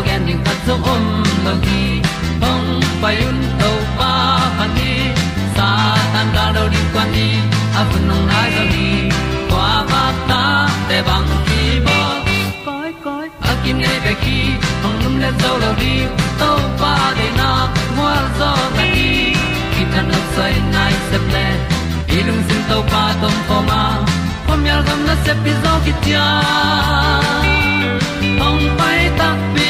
tu pi zo gen ding khat zo om lo gi hong pai un to pa pa ni sa tan da do di kwan ni a bu nong nai zo ni kwa ba ta te bang ki bo koi koi a kim nei be ki hong lum le zo lo di to pa de na mo zo ta ni ki tan no sai nai se ple ilung sin to pa tom ko ma. Pom yal gam na se pi zo ki tia hong pai ta pi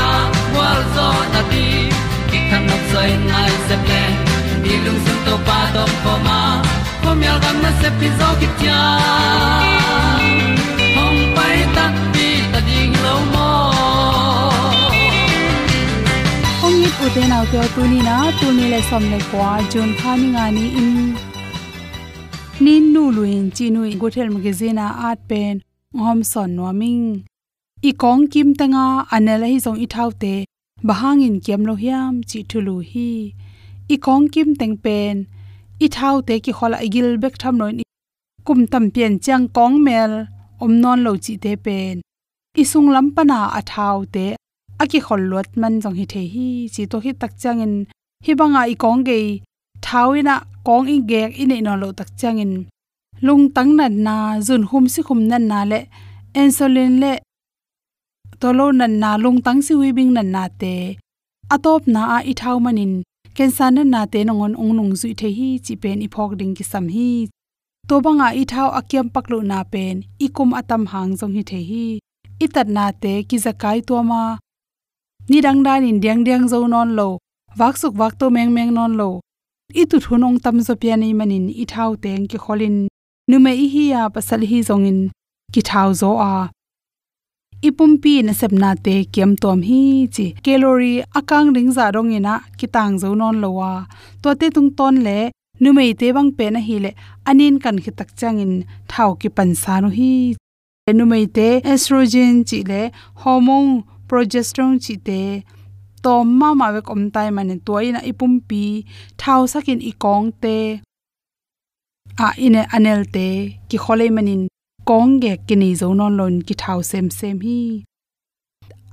zo na ti ki kan nok sai nai se ple ni lung sun to pa to pa ma. Ko mi al gam na se pi zo ki tia hom pai ta ti ta ding lo mo ong ni pu te nau te tu ni na tu ni le som le kwa jun kha ni nga ni in nin nu luin chi nu gothel magazine art pen hom son no ming i kong kim tanga anela hi zong i thau te bahangin kem lo hiam, chi thulu hi. I kong kim teng pen, i thau te ki khola igil bek tham noin kum tam pian chang kong mel, om non lo chi te pen. I sung lam pana a thau te aki khol lot man jong hi the hi. Chi to hi tak changin hi banga i kong ge thawina kong i ge in no lo tak changin lung tang na na jun hum si khum nan na le insulin le tolo nan na lung tang si wibing nan na te. Atop na a ithau manin, cancer nan na te nongon ong nung zui the hi chi pen i phok ding ki sam hi. To banga i thau akyam paklo na pen, i kum atam hang jong hi the hi. I tat na te ki zakai to ma. Ni dang dan in diang diang zo non lo wak suk wak to meng meng non lo. I tu thunong tam zo pia ni manin i thau teng ki kholin. Nu me i hi ya pasal hi zong in ki thau zo a ipumpi na sepna te kem tom hi chi. Calorie akang ring za rong ina kitang zo non lowa to te tung ton le, numei te bang pe na hi le anin kan khi tak changin thau ki pan sa no hi. Numei te estrogen chi le hormone, progesterone chi te tom ma ma we kom tai man e to ina ipumpi thau sakin i kong te. A ine anel te ki kholei manin kong ge kini zo non lon ki thau sem sem hi.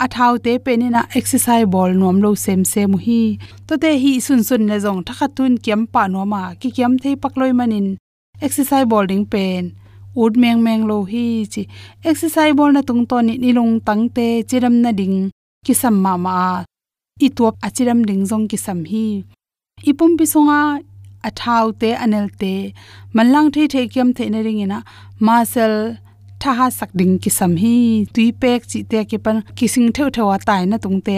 A thau te na exercise ball nom lo sem sem hi. To te hi sun sun ne jong thakha tun kiam pa no ma ki kiam thei pakloi manin. Exercise ball ding pen. Ut meng meng lo hi chi. Exercise ball na tung ton ni long tang te chiram na ding ki sam ma ma i tuap achiram ding jong ki sam hi. Ipum pi songa athau te anel te manlang the the kyam the na ring ina masal tha ha sak ding ki sam hi, tui pek chi te ke pan kising theu thewa tai na tung te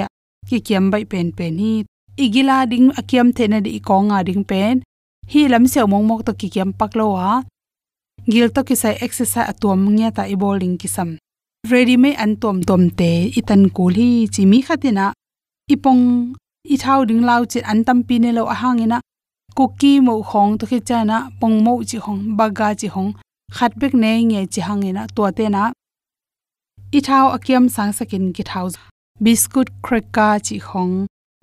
ki kyam bai pen pen hi, igila ding akyam the na di ko nga ding pen, hi lam se mong mok to ki kyam pak lo wa gil to ki sai exercise atom nge ta e i bowling ki sam. Ready me an tom tom te, itan kul hi, chi mi khatina ipong i thau ding lau chi an tam pi ne lo a hangina cookie mo khong to khi chana pong mo chi hong baga chi hong khat bek ne nge chi hangena to te na i thau akiam sang sakin ki thau biscuit, cracker chi hong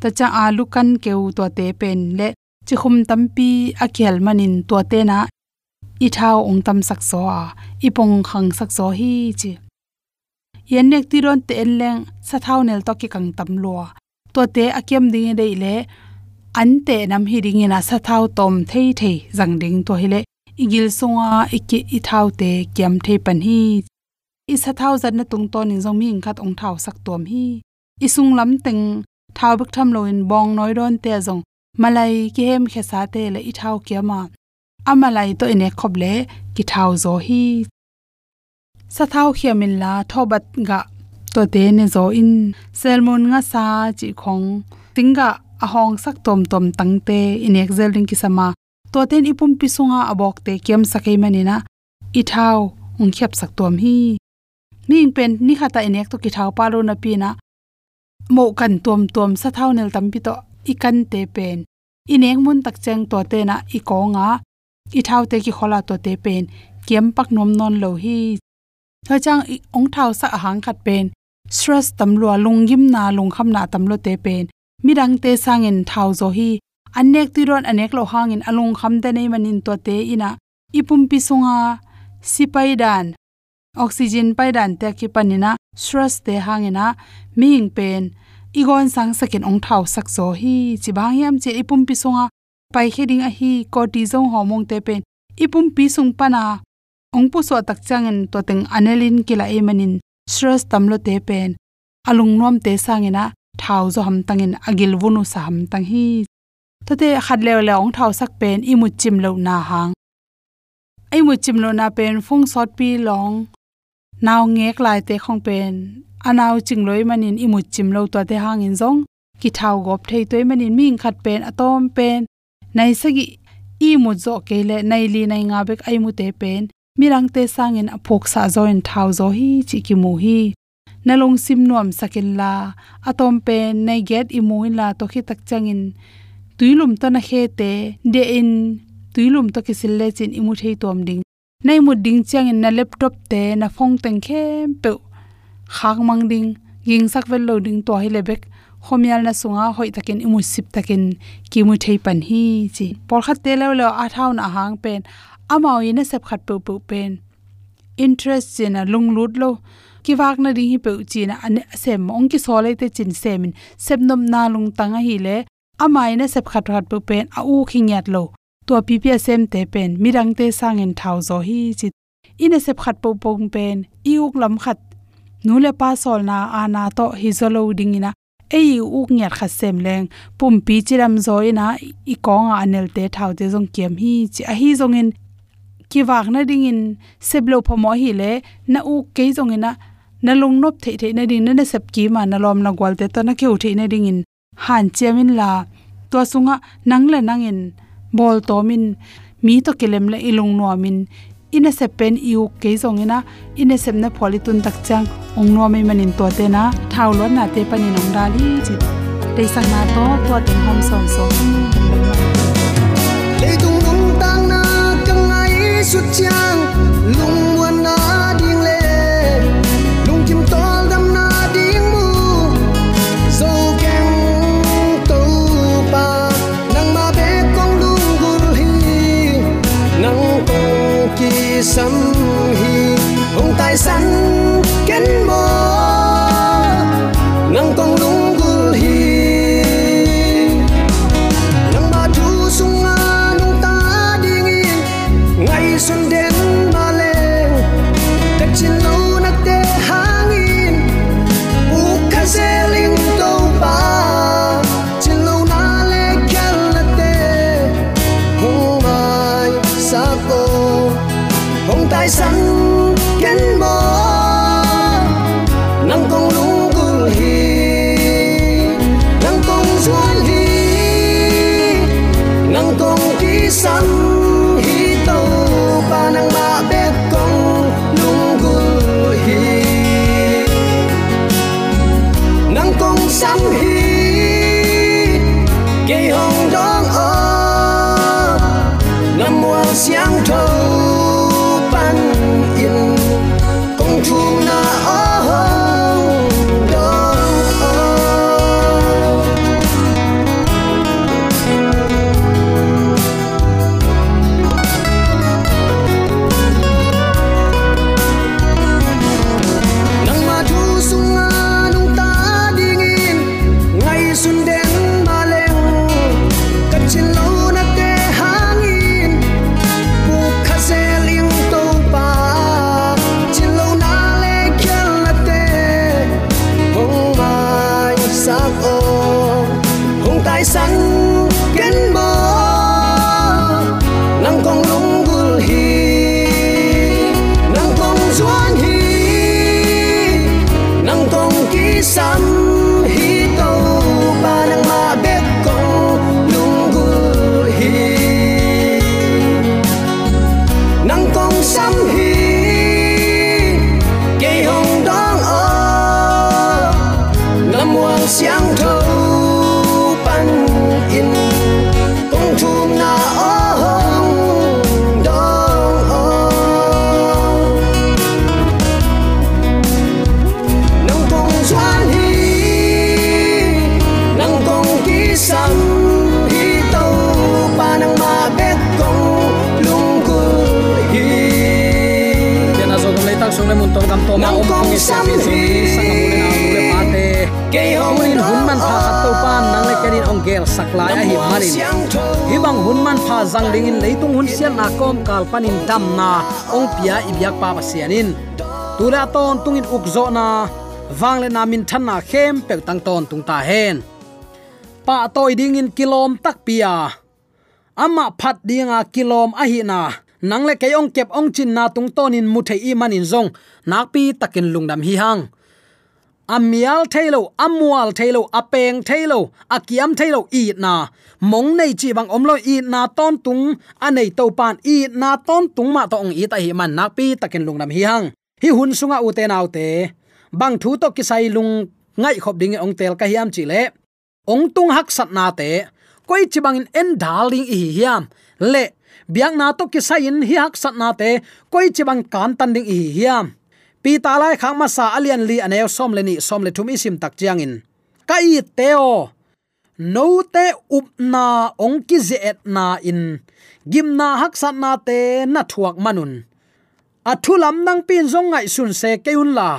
ta cha alu kan keu to te pen le chi khum tampi akhel manin to te na i thau ong tam sak so a i pong khang sak so hi chi yen nek ti ron te en leng, sa thau nel to ki kang tam lo to te akiam ding dei le ante nam hi ring ina sa thau tom thei thei zang ding to hile igil songa iki i thau te kiam thei pan hi. I sa thau zan na tung ton in zong mi ing khat ong thau sak tom hi. I sung lam teng, thau bek tham lo in bong noi don te zong. Malai ki hem khe sa te le i thau kia ma. Amalai to ine khop le ki thau zo hi. Sa thau khiamin la thobat ga to te ne zo in. Selmon nga sa chi khong. Tinga ahong sak tom tom tangte in zel ring ki to ten ipum pisunga abok te kem sakai manina i thau ung khyap sak tom hi. Mi pen ni khata in ek to ki thau palo na pi na, mo kan tom tom sa thau nel tam pi to i kan te pen. In eng mun tak cheng to te na i ko nga i thau te ki khola to te pen, kem pak nom non lo hi. Tha chang ong thau sa ahang khat pen, stress tam lo lungim na lung kham na tam lo te pen mirang te sangen thau zo hi. Anek tiron anek lo hangin alung kham de nei manin to te ina. Ipum pi sunga sipai dan oxygen pai dan te ki panina, stress te hangena ming pen. Igon sang sakin ong thau sak zo hi. Chibang yam che ipum pi sunga pai heding a hi cortisol hormone te pen. Ipum pi sung pana, ong pu so tak changen to teng anelin kila e manin stress tamlo te pen. Alung nom te sangena thau zo ham tangin agil vunu sa ham tang hi. Tote khat le le ong thau sak pen i mu chim lo na hang. Ai mu chim lo na pen phong sot pi long. Naw ngek lai te khong pen. Anaw ching loi manin i mu chim lo to te hang in zong. Ki thau gop thei toy manin ming khat pen atom pen. Nai sagi i mu zo ke le nai li nai nga bek ai mu te pen. Mirang te sangin aphok sa zo in thau zo hi chi ki mu hi nalong sim nuam sakin la. Atom pe nai get imuin la to khi tak changin. Tuilum to na khe te, de in. Tuilum to kisil le chin imu thei tom ding. Nei mu ding chang in na laptop te, na phong teng khem pe khak mang ding. Ging sak vel lo ding to hi lebek. Khomial na sunga hoi takin imu sip takin. Ki mu thei pan hi chi. Por khat te lo lo a thau na hang pen. Amao ina sep khat pu pu pen. Interest in a lung lut lo ki wak na ding hi pe chi na ane sem ong ki sole te chin semin sep nom na lung tanga hi le amai na sep khat khat pu pen a u khingyat lo to ppsm te pen mirang te sangin thau zo hi chi ina sep khat po pong pen iuk lam khat nule pa sol na ana to hi zolo dingina ei uk nyat kha sem leng pum pi chiram zo ina i konga anel te thau te zong kem hi chi a hi zong in ki wak na ding in seblo phomo hi le na u ke jong ina na lung nop the the na ding na sep ki ma na lom na gwal te to na ke u the na ding in han chemin la to sunga nang le nangin bol to min mi to kelem le ilung no min ina se pen iu ke zong ina ina sem na pholi tun tak chang ong no mai manin to te na thau lo na te pani nong dali chi te sang na to to ten hom som so le tung lung tang na kang ai su chang lung hong sam pate ke hong Muin man pha khat to pan nang le kenin ong gel saklai a hi manin hi bang hun man pha jang ding in leitung hun sian na kom kal panin dam na ong pia ibyak pa pasianin tula ton tungin ukzo na wang le na min than na khem pek tang ton tung ta hen pa toy ding in kilom tak pia ama phat dinga kilom a hi na nangle keong kep ong chin na tung tonin mu thei i manin zong. Nak pi takin lungdam hi hang. Amial thailo amual thailo apeng thailo akiam thailo i na. Mong nei chi bang omlo i na ton tung, anei to pan i na ton tung ma to ong i ta hi man. Nak pi takin lungnam hi hang. Hi hun sunga u te nau te bang thu to kisai lung ngai khop ding ong tel ka hiam chi le. Ong tung hak sat na te. Koi chi bang in en darling hi hiam. Le biang na to kisai in hi hak sat na te, koi chibang kan tan ding hi hiam. Pi ta lai khang ma sa alian li anew som le ni, som le thum isim tak chiang in. Ka i teo no te up na, ong ki ze et na in. Gim na hak sat na te, na thuak manun. A thulam nang pin zong ngai sun se keun la.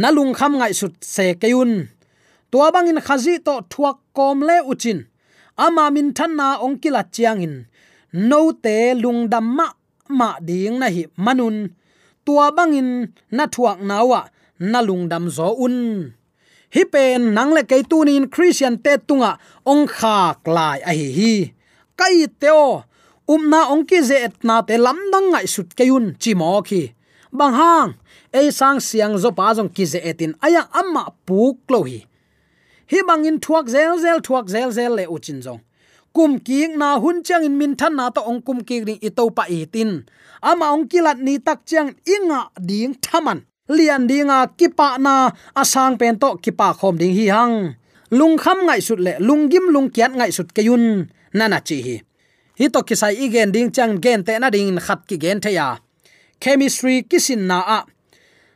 Nalung kham ngai sut se keun tua bang in khazi to thuak kom le uchin ama min than na ong kila chiang in no te lung dam ma ma ding na hi manun tua bangin na thuak nawa na lungdam zo un. Hi pen nang le kai tunin christian te tunga ong khak lai a hi hi. Kai teo umna ong ki ze et na te lam dang ngai sut keun chi mo khi. Bang hang ei sang siang zo pa jong ki ze etin aya amma puk lo hi. Hi bangin thuak zel zel thuak zel zel le uchin jong kum ki na hun chang in min than na to ong kum ki ring i to pa i tin ama ong kilat ni tak chang inga ding thaman. Lian dinga kipa na asang pen to kipa khom ding hi hang. Lung kham ngai sut le, lung gim lung kiat ngai sut kayun nana chi hi. Hi to kisai igen ding chang gen te na ding khat ki gen the ya chemistry kisin na a.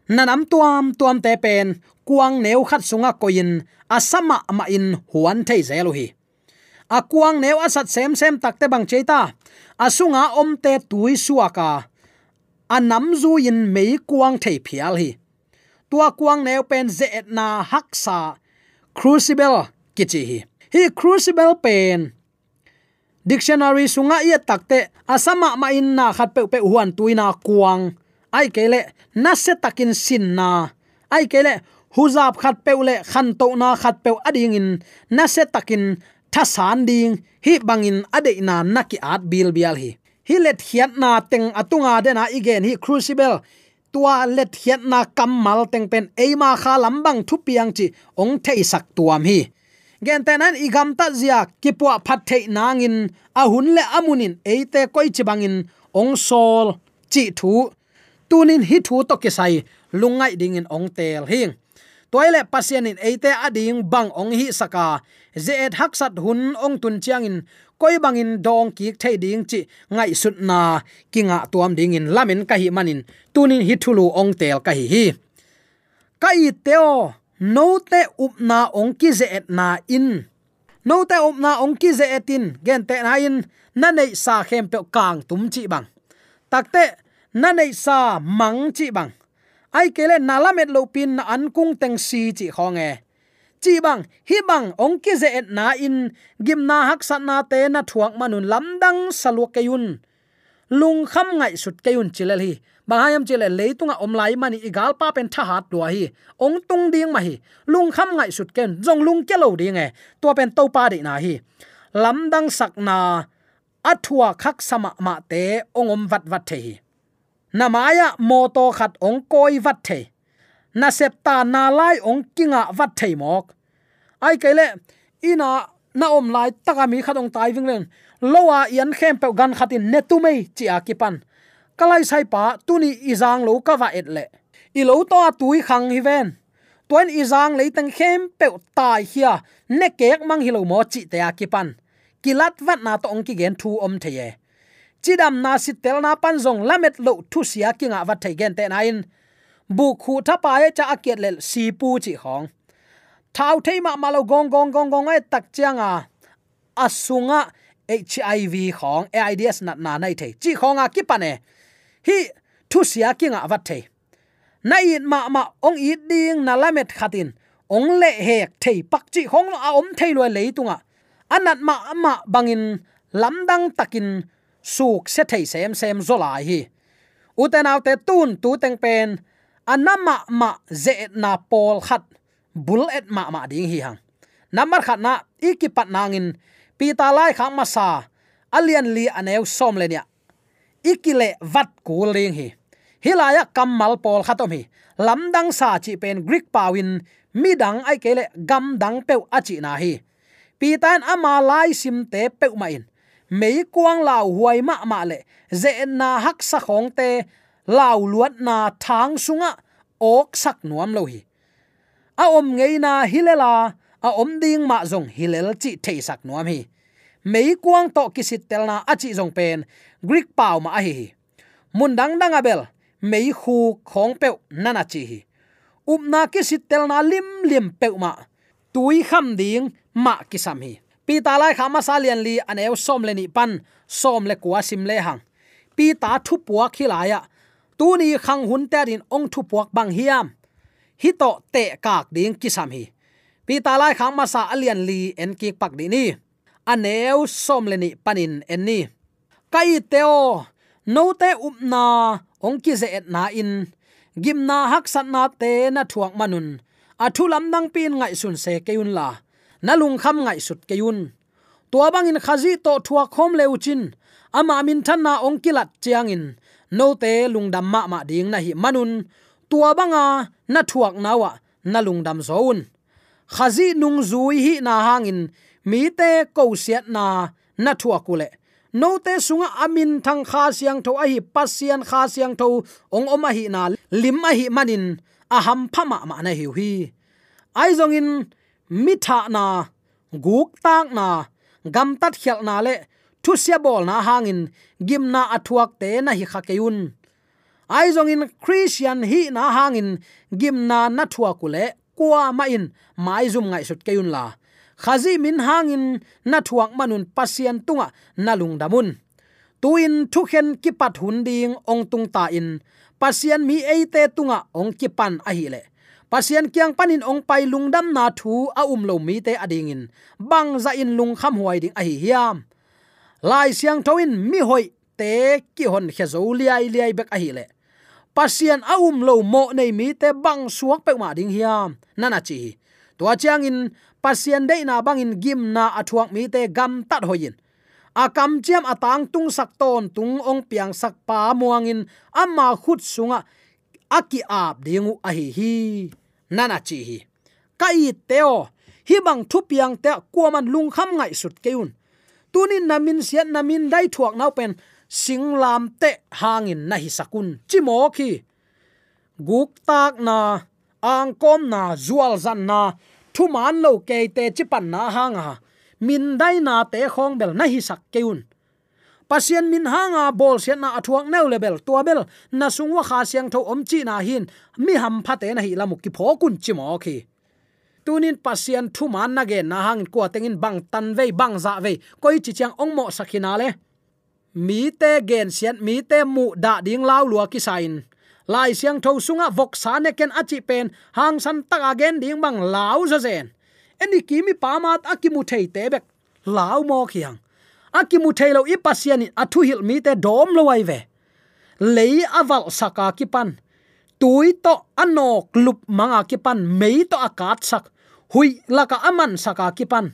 Nanam tuam tuam te pen, kuang neu khat sunga koin asama ma in huan thei zelo hi akuang neu asat sem sem takte bang cheita asunga omte tui suaka anam zu in mei kuang thei phial hi. Tua kuang neu pen ze na haksa crucible kichi hi. Hi crucible pen. Dictionary sunga ia takte asama ma in na khat pe pe huan tuina kuang. Ai kele na se takin sin na. Ai kele huzap khat peule khan to na khat pe ading in. Na se takin tha san ding, hi bangin ade na naki at bil bial hi. Hi let hiat na teng atunga de na igen hi crucible. Tua let hiat na kamal teng pen eima kha lambang thu piang chi ong thei sak tuam hi. Gen tenan igam ta zia, kipua phat thei nangin, ahun le amunin eite koi chibangin ong sol chi thu. Tunin hi thu to ke sai, lungai ding in ong tel hing toile pasien in eite ading bang ong hi saka. Zeet haksat hun ong tun chiang in koi bangin dong ki thei ding chi ngai sut na. Kinga tuam ding in lamen ka hi manin. Tunin hi thulu ong tel ka hi. Hi kai teo, no te up na ong ki zeet na in. No te up na ong ki zeet in. Gen te na in. Na nei sa khem pe kang tum chi bang. Takte na nei sa mang chi bang ai kele nalamet lo pin na an kung teng si chi khonge chi bang hi bang ong ki ze et na in gim na hak sat na te na thuak manun lamdang saluk kayun lung kham ngai sut kayun chilel hi bahayam chile leitunga omlai mani igal pa pen tha hat lo hi. Ong tung ding ma hi. Lung kham ngai sut ken jong lung ke lo ding e to pen to pa de na hi. Lamdang sak na athua khak sama ma te ongom vat vat the hi namaya moto khat ong koi wat the na septa na lai ong kinga wat the mok. Ai kele ina na om lai taka mi khat ong tai ving len. Lowa yan khem pe gan khatin ne tu mei chi a kipan. Kalai sai pa tuni izang lo ka wa et le. I lo to tui khang hi ven. Tuan izang le tang khem pe tai hia, ne kek mang hi lo mo chi te a kipan. Kilat wat na to ong ki gen thu om the ye chidam na si tel na pan zong lamet lo thu sia kinga wat thai gen te na in. Bu khu tha pa e cha akiat lel si pu chi hong. Thau thei ma ma lo gong gong gong gong ai tak changa asunga hiv khong aids na na nai thei. Chi khong a ki pane hi, thu sia kinga wat thei. Nai ma ma ong i ding na lamet khatin ong le hek thei pak chi khong a om thei lo leitunga anat ma ma bangin lamdang takin suk se thei sem sem zola hi uten autte tun tu teng pen à anama ma ze na pol khat bul et ma ma ding hi hang namar khat na ikipat nangin pi ta lai khang ma sa alian à li à anew som le nya ikile vat ku ling hi hilaya kamal pol khatom hi lamdang sa chi pen greek pawin midang ai kele gam dang pe achi na hi pitan ama lai sim te pe ma in mei kuang lau huai ma ma le ze na hak sa khong te lau luat na thang sunga ok sak nuam lo hi a om ngei na hilela a om ding ma zong hilel chi thei sak nuam hi mei kuang to kisit tel na achi zong pen greek pau ma hi mun dang đăng abel mei khu khong pe nana chi hi up na kisit tel na lim lim pe ma tui kham ding ma kisam hi pi ta lai khama salian li aneu som le ni pan, som le kwa sim le hang. Pi ta thu puak khilaya tu ni khang hun terin ong thu puak bang hiam hi to te kak ding kisam hi. Pi ta lai khama sa alian li en ki pak di ni. Aneu som le ni panin en ni. Kai teo no te up na, ong ki ze et na in. Gim na hak san na te na thuak manun. Athulam nang pin ngai sun se keun la nalung kham ngai sut keyun tua bangin khazi to thua khom leuchin ama min than na ong kilat chiang in. No te lungdam ma ma ding na hi manun. Tua banga na thuak nawa na lungdam zone khazi nung zui hi na hangin mi te ko siat na na thua kule no te sunga amin thang kha siang tho a hi pasian kha siang tho, ong oma hi na lim a hi manin. Aham pha phama ma na hi hi ai zong in mitha na guk tak na gam tat khel na le thu sia bol na hangin, gimna athuak te na hi khakeun ai zong in christian hi na hangin gim na thua kule kwa ma in mai zum ngai sut keun la. Khazi min hangin na thuak manun pasien tunga, nalung damun. Tuin thukhen kipat hunding ong tung ta in pasien mi eite tunga ong kipan a hi le pasian kyang panin ong pai lungdam na thu a um lo mi te ading in bang za in lung kham huai ding a hi hiam. Lai siang thoin mi hoi te ki hon khe zo liai liai bek a hi le. Pasian a um lo mo nei mi te bang suak pe ma ding hiam. Nana chi tua chiang in pasian dei na bangin gim na athuak mi te gam tat hoyin akam chiam atang tung sak ton tung ong piang sak pa muangin ama khut sunga aki ap dingu ahi hi hi nana chi hi kai teo hi bang thu piang te kuaman lung kham ngai sut keun. Tunin namin sian namin dai thuak nau pen singlam te hangin na hi sakun. Chimo khi. Guk tak na, ang kom na, zual zan na thu man lo ke te chi pan na hanga. Min dai na te khong bel na hi sak keun pasien min hanga bol sian na athuak neu level tua bel, na sungwa kha siang tho om chi na hin. Mi ham phate na hi lamuk ki phokun chi mo khi. Tunin pasien thu man na ge na hang ko tengin bang tan ve bang za ve koi chi chang ong mo sakhina le. Mi te gen sian, mi te mu da ding lau lua ki sain. Lai siang tho sunga vok sa ne ken achi pen. Hang san tak again ding bang lau za zen. Eni kimi pamat akimu thei te bek. Lau mo khiang akimu thailo i pasian athu hil mi te dom lo ai ve. Lei aval saka ki pan tui to anok lup manga ki pan mei to akat sak. Hui laka aman saka ki pan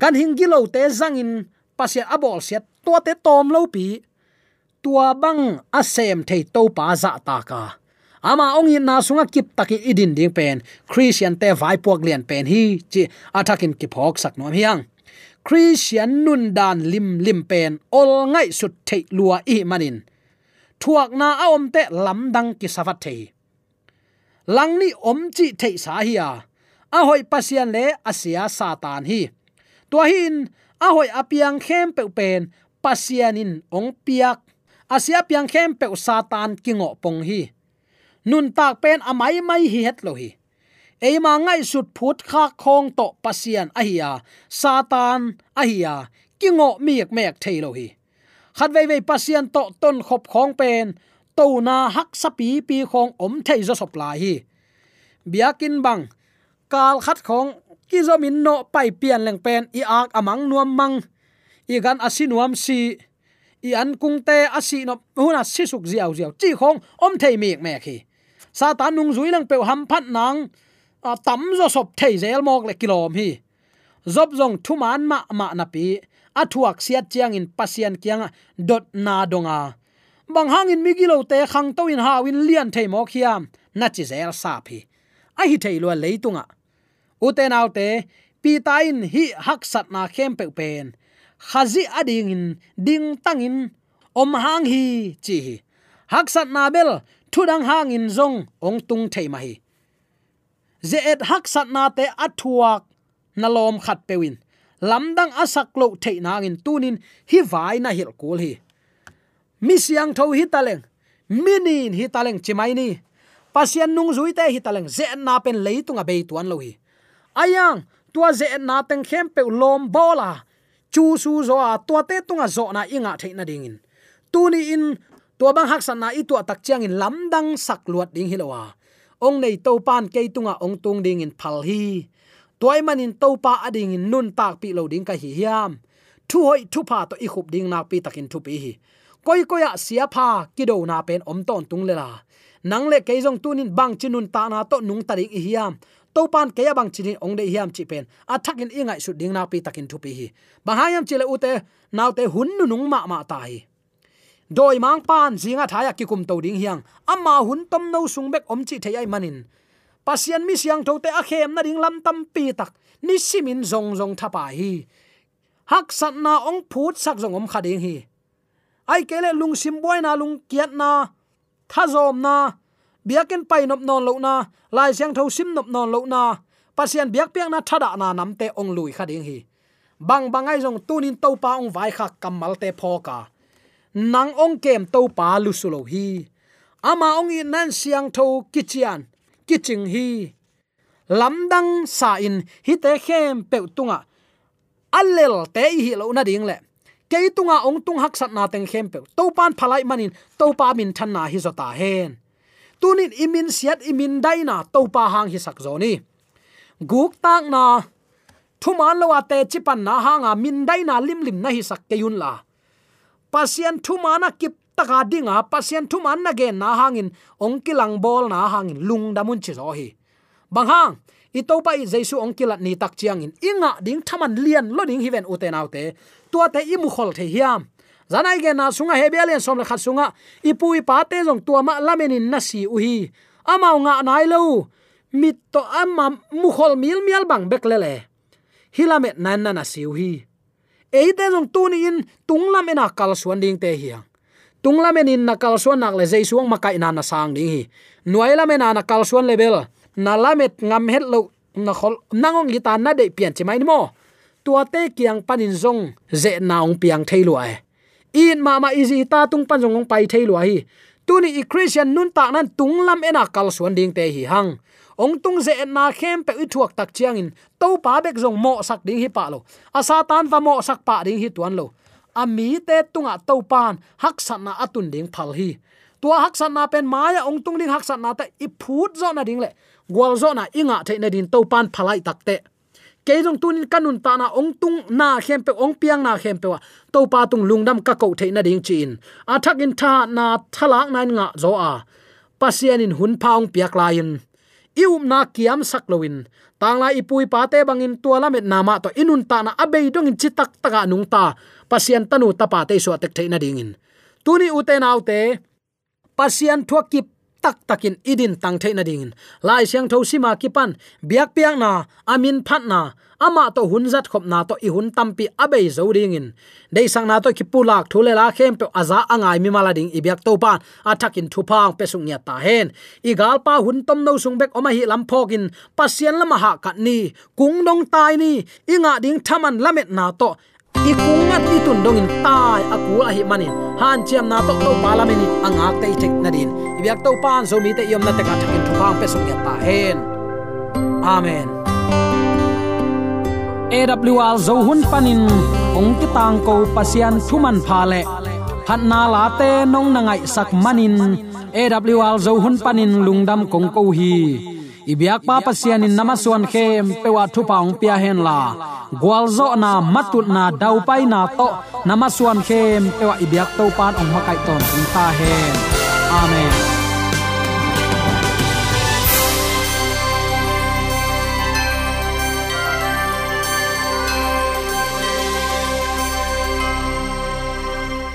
gan hingilo te zangin pasia abol siat to te tom lo pi. Tua bang asem thei to pa za ta ka. Ama ong in na sunga kip taki idin ding pen. Christian te vai puak lian pen hi chi athakin ki phok sak nom hiang christian nun dan lim lim pen ol ngai sut thei lua i manin. Thuak na aom te lam dang ki savat thei. Lang ni om chi thei sa hi a. A hoi pasian le asia satan hi. To hin a hoi apiang khem pe pen pasianin ong piak. Asia piang khem pe satan kingo pong hi. Nun tak pen amai mai hi het lo hi eima ngai sut phut kha khong to pasian ahia. Satan ahia. Kingo miek mek thailo hi khat vei vei pasian to ton khop khong pen to na hak sapi pi khong om thei zo sop lai hi biakin bang kal khat khong ki zo min no pai pian leng pen i ak amang nuam mang i gan asinuam si i an kung te asi no huna sisuk ziaw ziaw chi khong om thei mek mek hi satan nung zui lang pe ham phat nang tam zo sop thei zel mok le kilom hi. Zop zong thu man ma ma na pi athuak siat chiang in pasian kiang dot na donga bang hangin migilo te khang to in hawin lian thei mok khiam na chi zel sa phi a hi thei lo leitunga uten autte pi tain hi hak sat na khem pe pen. Khazi ading in, ding tangin om hang hi chi hak sat na bel thudang hang in zong ong tung thei mai ze et hak sat na te athuak nalom khat pewin lamdang asak lo thei nang in tunin hi vai na hil kul hi. Mi siang tho hi taleng minin hi taleng chimai ni. Pasian nung zui te hi taleng ze na pen leitunga be tuan lo hi. Ayang, tua ze na teng khem pe lom bola chu su zo a, tua te tunga zo na inga theina dingin tuni in, tua bang hak san na i tua tak chiang in lamdang sak luat ding hilowa ong nei to pan ke tunga ong tung ding in phal hi. Toy manin to pa ading in nun tak pi lo ding ka hi hiam. Thu hoi thu pa to i khup ding na pi takin thu pi hi. Koi koya sia pha kido na pen om ton tung le la nang le ke jong tunin bang chinun ta na to nung tarik i hiam. To pan ke bang chinin ong de hiam chi pen athakin ingai su ding na pi takin thu pi hi. Bahayam chile ute naw te hun nu nung ma ma hi doi mang pan, zinga thaya ki kum to ding hiang. Amma hun tom no sung bek om chi thei ai manin. Pasian mi siang thote a khem na ding lam tam pi tak. Ni simin zong zong thapa hi. Hak sat na ong phut sak zong om khading hi. Ai kele lung sim boy na lung kiat na. Thazom na. Biaken pai nop non lo na. Lai siang tho sim nop non lo na. Pasian biak piang na thada na namte ong lui khading hi. Bang bangai jong tunin topa ong vai kha kamal te phoka nang ong kem to pa lu sulo hi. Ama ong i nan siang tho kichian kiching hi. Lamdang sa in hi te khem pe tunga. Allel te hi lo na ding le. Ke tunga ong tung hak sat na teng khem pe to pan phalai manin, to pa min than na hi zota hen. Tunin imin siat imin daina to pa hang hi sak zoni guk tak na thuman lo ate chipan na hanga min daina lim lim na hi sak ke yun la pasien thu mana kip taka dinga thu thuman na gen na hangin, ongkilang bol na hangin, lung damun chi zo hi. Bang hang i to pa i jesu ong ni tak chiang in. Inga ding thaman lian lo ding hiven uten autte tua te i mu khol the hiam. Zanai ge na sunga hebelian som le khat sunga. Ipui pa te jong tua ma lamenin na si u hi. Nga nai lo. Mit to amma mu khol mil mial bang bek le le. Hilamet nan na na siu hi eite jong tuni in tunglam ena kal suan ding te hi tunglam en in na kal suan nak le jeisuang makai na na sang ding hi. Nuaila mena na kal suan level na lamet ngam het lo na khol nangong gi ta na de pian chi mai mo. Tua te kiang panin zong ze naung piang theilu ai e. in ma ma izi ta tung pan zong pai theilu hi. Tuni i christian nun ta nan tung lam ena kal suan ding te hi hang ong tung ze na khem pe u thuak tak chiang in. To pa bek zong mo sak ding hi pa lo. A satan va mo sak pa ding hi tuan lo. A mi te tunga to pan, hak san na atun ding phal hi. Tua hak san na pen maya ong tung ding hak san na ta i phut zo na ding le. Gwal zo na inga the na din to pan phalai tak te. Ke jong tun kanun ta na ong tung na khem pe, ong piang na khem pe wa. To pa tung lungdam ka ko the na ding chin a thak in tha na thalak nan nga zo a. Pasian in hun paung piak lain ium na kiam sak loin tangla ipui pa te bangin tuala met nama to inun ta na abei dong in chitak taka nung ta. Pasien tanu ta pa te so tek theina dingin. Tuni uten autte pasian thuakip tak takin idin tang theina dingin, lai siang tho sima kipan biak piang na amin phat na ama to hunzat khop na to i hun tampi abei zo ding in. Dei sang na to ki pulak thule la khem pe aza angai mi mala ding ibyak to pan athakin thupang pe sung nya ta hen. I gal pa hun tom no sung bek oma hi lam phokin pasien lama ha kat ni kung dong tai ni inga ding thaman lamet na to i kungat i tun dongin tai aku a hi manin han chiam na tok to parliament angak te tek na din ibyak to pan zo mi te yom na te ka thakin thupang pe sung ya ta hen amen. AWR zo hun panin ong ti tang ko pasian thuman phale phat na la te nong na ngai sak manin AWR zo hun panin lungdam kong ko hi ibyak pa pasian in namaswan khem pewa thu paung pia hen la. Gwalzo na matut na dau pai na to. Namaswan khem pewa ibyak to pan ong makai ton ta hen. Amen.